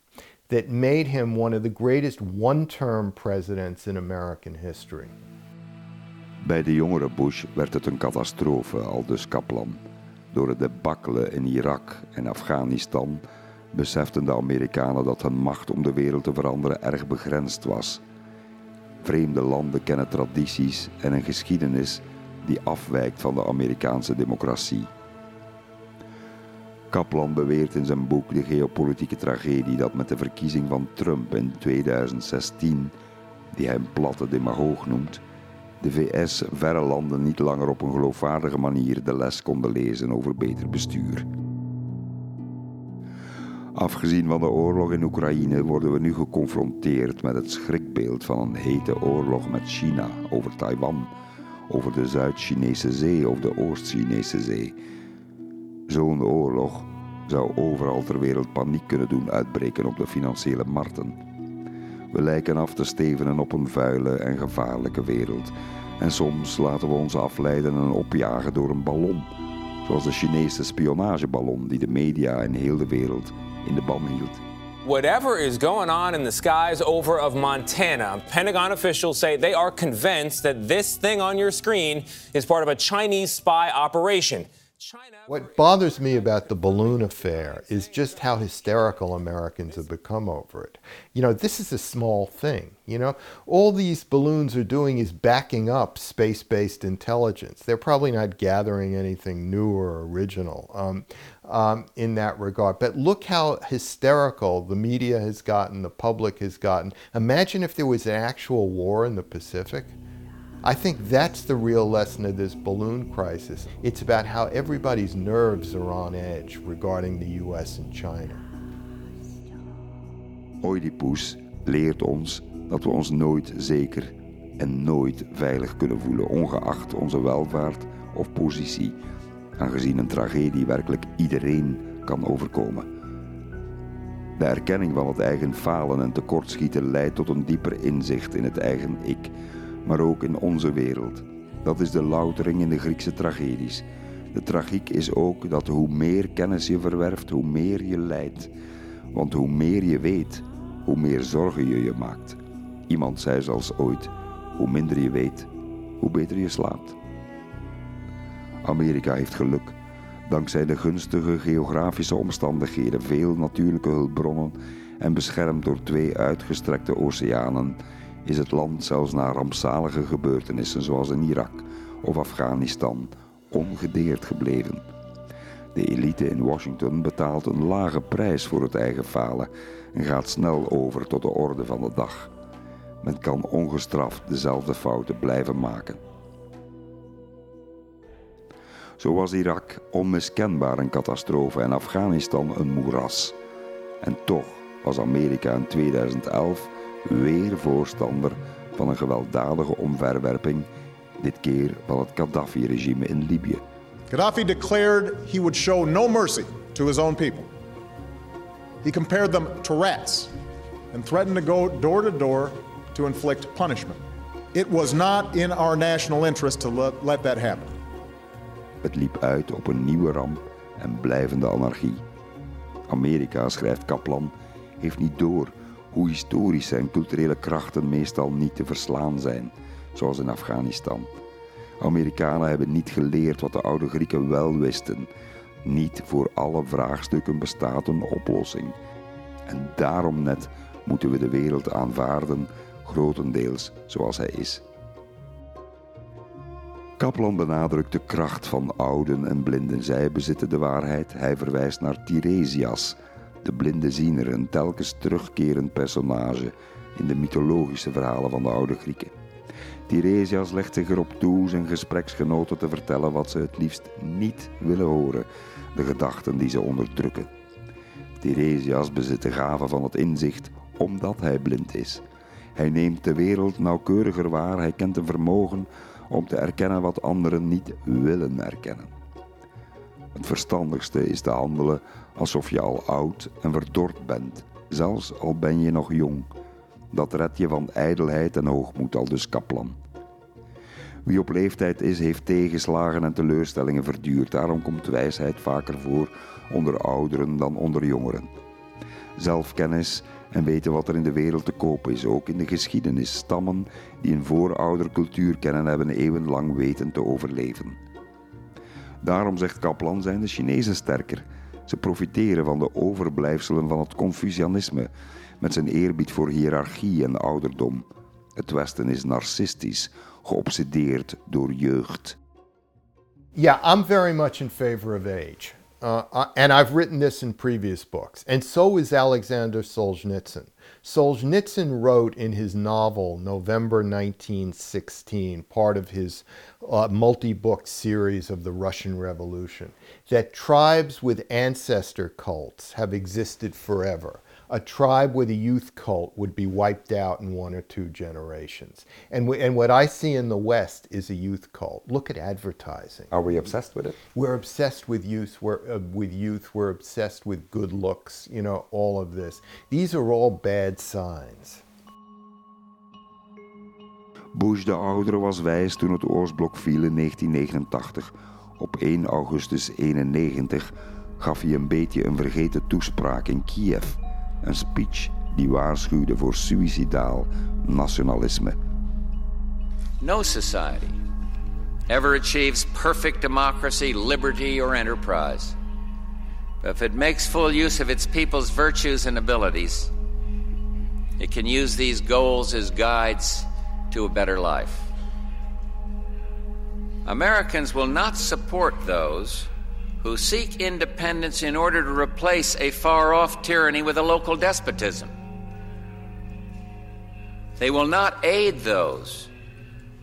that made him one of the greatest one-term presidents in American history. Bij de jongere Bush werd het een catastrofe, aldus Kaplan. Door het debakkelen in Irak en Afghanistan beseften de Amerikanen dat hun macht om de wereld te veranderen erg begrensd was. Vreemde landen kennen tradities en een geschiedenis die afwijkt van de Amerikaanse democratie. Kaplan beweert in zijn boek De geopolitieke tragedie dat met de verkiezing van Trump in 2016, die hij een platte demagoog noemt, de VS verre landen niet langer op een geloofwaardige manier de les konden lezen over beter bestuur. Afgezien van de oorlog in Oekraïne worden we nu geconfronteerd met het schrikbeeld van een hete oorlog met China over Taiwan, over de Zuid-Chinese Zee of de Oost-Chinese Zee. Zo'n oorlog zou overal ter wereld paniek kunnen doen uitbreken op de financiële markten. We lijken af te stevenen op een vuile en gevaarlijke wereld. En soms laten we ons afleiden en opjagen door een ballon, zoals de Chinese spionageballon die de media in heel de wereld in de ban hield. whatever is going on in the skies over of Montana. Pentagon officials say they are convinced that this thing on your screen is part of a Chinese spy operation. What bothers me about the balloon affair is just how hysterical Americans have become over it. You know, this is a small thing. You know, all these balloons are doing is backing up space based intelligence. They're probably not gathering anything new or original um, um, in that regard. But look how hysterical the media has gotten, the public has gotten. Imagine if there was an actual war in the Pacific. I think that's the real lesson of this balloon crisis. It's about how everybody's nerves are on edge regarding the US and China. Oedipus leert ons dat we ons nooit zeker en nooit veilig kunnen voelen, ongeacht onze welvaart of positie, aangezien een tragedie werkelijk iedereen kan overkomen. De erkenning van het eigen falen en tekortschieten leidt tot een dieper inzicht in het eigen ik maar ook in onze wereld. Dat is de loutering in de Griekse tragedies. De tragiek is ook dat hoe meer kennis je verwerft, hoe meer je lijdt. Want hoe meer je weet, hoe meer zorgen je je maakt. Iemand zei zelfs ooit: hoe minder je weet, hoe beter je slaapt. Amerika heeft geluk. Dankzij de gunstige geografische omstandigheden, veel natuurlijke hulpbronnen en beschermd door twee uitgestrekte oceanen is het land zelfs na rampzalige gebeurtenissen zoals in Irak of Afghanistan ongedeerd gebleven. De elite in Washington betaalt een lage prijs voor het eigen falen en gaat snel over tot de orde van de dag. Men kan ongestraft dezelfde fouten blijven maken. Zo was Irak onmiskenbaar een catastrofe en Afghanistan een moeras. En toch was Amerika in 2011 weer voorstander van een gewelddadige omverwerping, dit keer van het Gaddafi-regime in Libië. Gaddafi declared he would show no mercy to his own people. He compared them to rats and threatened to go door to door to inflict punishment. It was not in our national interest to let, let that happen. Het liep uit op een nieuwe ramp en blijvende anarchie. Amerika, schrijft Kaplan, heeft niet door hoe historische en culturele krachten meestal niet te verslaan zijn, zoals in Afghanistan. Amerikanen hebben niet geleerd wat de oude Grieken wel wisten. Niet voor alle vraagstukken bestaat een oplossing. En daarom net moeten we de wereld aanvaarden, grotendeels zoals hij is. Kaplan benadrukt de kracht van ouden en blinden. Zij bezitten de waarheid. Hij verwijst naar Tiresias, de blinde ziener, een telkens terugkerend personage in de mythologische verhalen van de oude Grieken. Tiresias legt zich erop toe zijn gespreksgenoten te vertellen wat ze het liefst niet willen horen, de gedachten die ze onderdrukken. Tiresias bezit de gave van het inzicht omdat hij blind is. Hij neemt de wereld nauwkeuriger waar, hij kent een vermogen om te erkennen wat anderen niet willen erkennen. Het verstandigste is te handelen alsof je al oud en verdord bent, zelfs al ben je nog jong. Dat redt je van ijdelheid en hoogmoed, al dus Kaplan. Wie op leeftijd is, heeft tegenslagen en teleurstellingen verduurd. Daarom komt wijsheid vaker voor onder ouderen dan onder jongeren. Zelfkennis en weten wat er in de wereld te koop is, ook in de geschiedenis. Stammen die een vooroudercultuur kennen, hebben eeuwenlang weten te overleven. Daarom zegt Kaplan zijn de Chinezen sterker. Ze profiteren van de overblijfselen van het Confucianisme, met zijn eerbied voor hiërarchie en ouderdom. Het Westen is narcistisch, geobsedeerd door jeugd. Yeah, I'm very much in favor of age. Uh, and I've written this in previous books. And so is Alexander Solzhenitsyn. Solzhenitsyn wrote in his novel November 1916, part of his uh, multi book series of the Russian Revolution, that tribes with ancestor cults have existed forever. A tribe with a youth cult would be wiped out in one or two generations. And, we, and what I see in the West is a youth cult. Look at advertising. Are we obsessed with it? We're obsessed with youth. We're uh, with youth. We're obsessed with good looks. You know, all of this. These are all bad signs. Bush de oudere was wijs toen het Oostblok viel in 1989. Op 1 augustus 91 gaf hij een beetje een vergeten toespraak in Kiev. Een speech die waarschuwde voor suïcidaal nationalisme. No society ever achieves perfect democracy, liberty, or enterprise. But if it makes full use of its people's virtues and abilities, it can use these goals as guides to a better life. Americans will not support those who seek independence in order to replace a far off tyranny with a local despotism. They will not aid those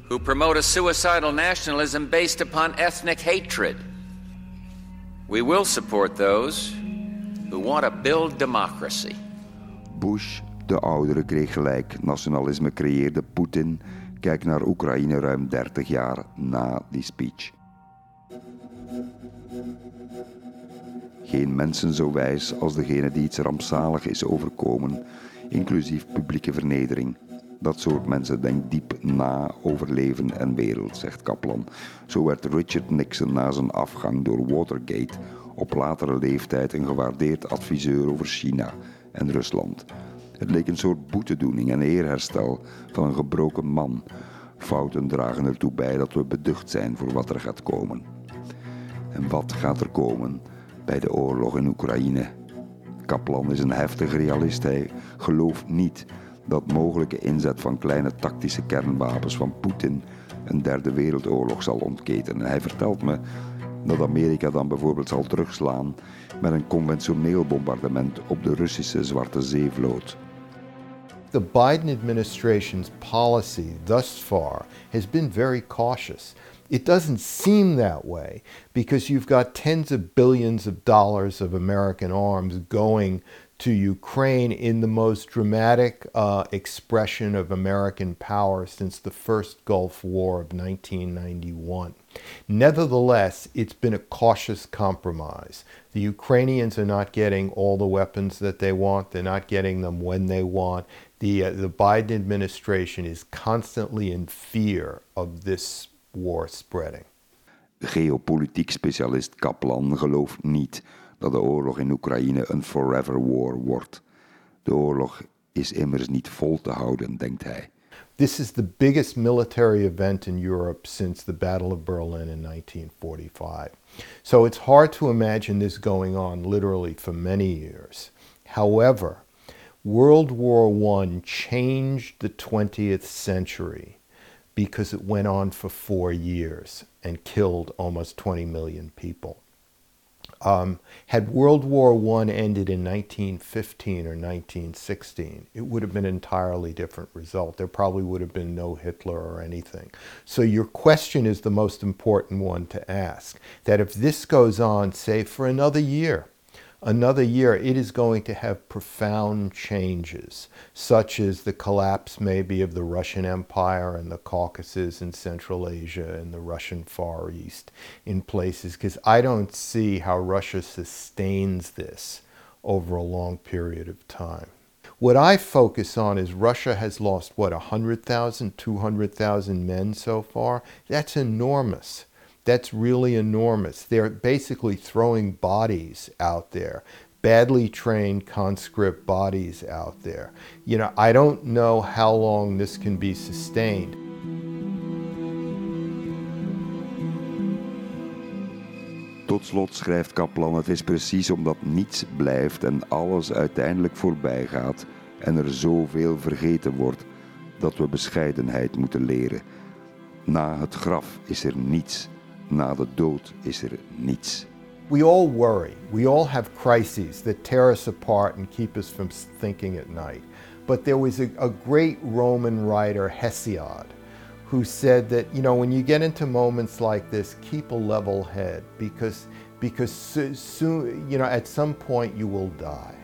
who promote a suicidal nationalism based upon ethnic hatred. We will support those who want to build democracy. Bush, de oudere, kreeg gelijk. Nationalisme creëerde Poetin. Kijk naar Oekraïne ruim 30 jaar na die speech. Geen mensen zo wijs als degene die iets rampzalig is overkomen, inclusief publieke vernedering. Dat soort mensen denkt diep na over leven en wereld, zegt Kaplan. Zo werd Richard Nixon na zijn afgang door Watergate op latere leeftijd een gewaardeerd adviseur over China en Rusland. Het leek een soort boetedoening en eerherstel van een gebroken man. Fouten dragen ertoe bij dat we beducht zijn voor wat er gaat komen. En wat gaat er komen bij de oorlog in Oekraïne? Kaplan is een heftige realist. Hij gelooft niet dat mogelijke inzet van kleine tactische kernwapens van Poetin een derde wereldoorlog zal ontketenen. Hij vertelt me dat Amerika dan bijvoorbeeld zal terugslaan met een conventioneel bombardement op de Russische Zwarte Zeevloot. The Biden administration's policy thus far has been very cautious. It doesn't seem that way because you've got tens of billions of dollars of American arms going to Ukraine in the most dramatic uh, expression of American power since the first Gulf War of 1991. Nevertheless, it's been a cautious compromise. The Ukrainians are not getting all the weapons that they want, they're not getting them when they want. The, uh, the Biden administration is constantly in fear of this war spreading. Geopolitiek specialist Kaplan gelooft niet dat de oorlog in Oekraïne een forever war wordt. De oorlog is immers niet vol te houden, denkt hij. This is the biggest military event in Europe since the Battle of Berlin in 1945. So it's hard to imagine this going on literally for many years. However, World War I changed the 20th century because it went on for four years and killed almost 20 million people. Um, had World War I ended in 1915 or 1916, it would have been an entirely different result. There probably would have been no Hitler or anything. So your question is the most important one to ask. That if this goes on, say, for another year, another year, it is going to have profound changes, such as the collapse maybe of the Russian Empire and the Caucasus and Central Asia and the Russian Far East in places, because I don't see how Russia sustains this over a long period of time. What I focus on is Russia has lost, what, 100,000, 200,000 men so far? That's enormous. That's really enormous. They're basically throwing bodies out there, badly trained conscript bodies out there. You know, I don't know how long this can be sustained. Tot slot schrijft Kaplan: Het is precies omdat niets blijft en alles uiteindelijk voorbij gaat en er zoveel vergeten wordt, dat we bescheidenheid moeten leren. Na het graf is er niets. Na de dood is er niets. We all worry. We all have crises that tear us apart and keep us from thinking at night. But there was a, a great Roman writer, Hesiod, who said that, you know, when you get into moments like this, keep a level head because, because soon, you know, at some point you will die.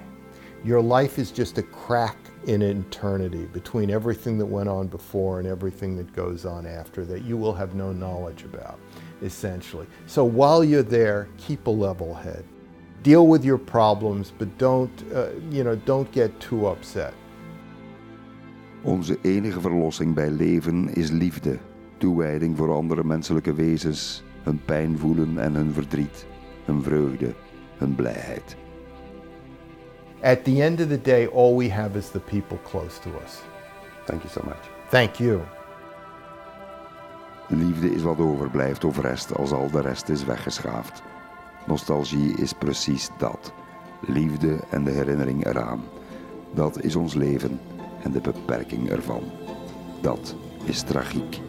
Your life is just a crack in eternity between everything that went on before and everything that goes on after that you will have no knowledge about essentially. So while you're there, keep a level head. Deal with your problems, but don't, uh, you know, don't get too upset. Onze enige verlossing bij leven is liefde, toewijding voor andere menselijke wezens, hun pijn voelen en hun verdriet, hun vreugde, hun blijheid. At the end of the day, all we have is the people close to us. Thank you so much. Thank you. Liefde is wat overblijft of rest als al de rest is weggeschaafd. Nostalgie is precies dat. Liefde en de herinnering eraan. Dat is ons leven en de beperking ervan. Dat is tragiek.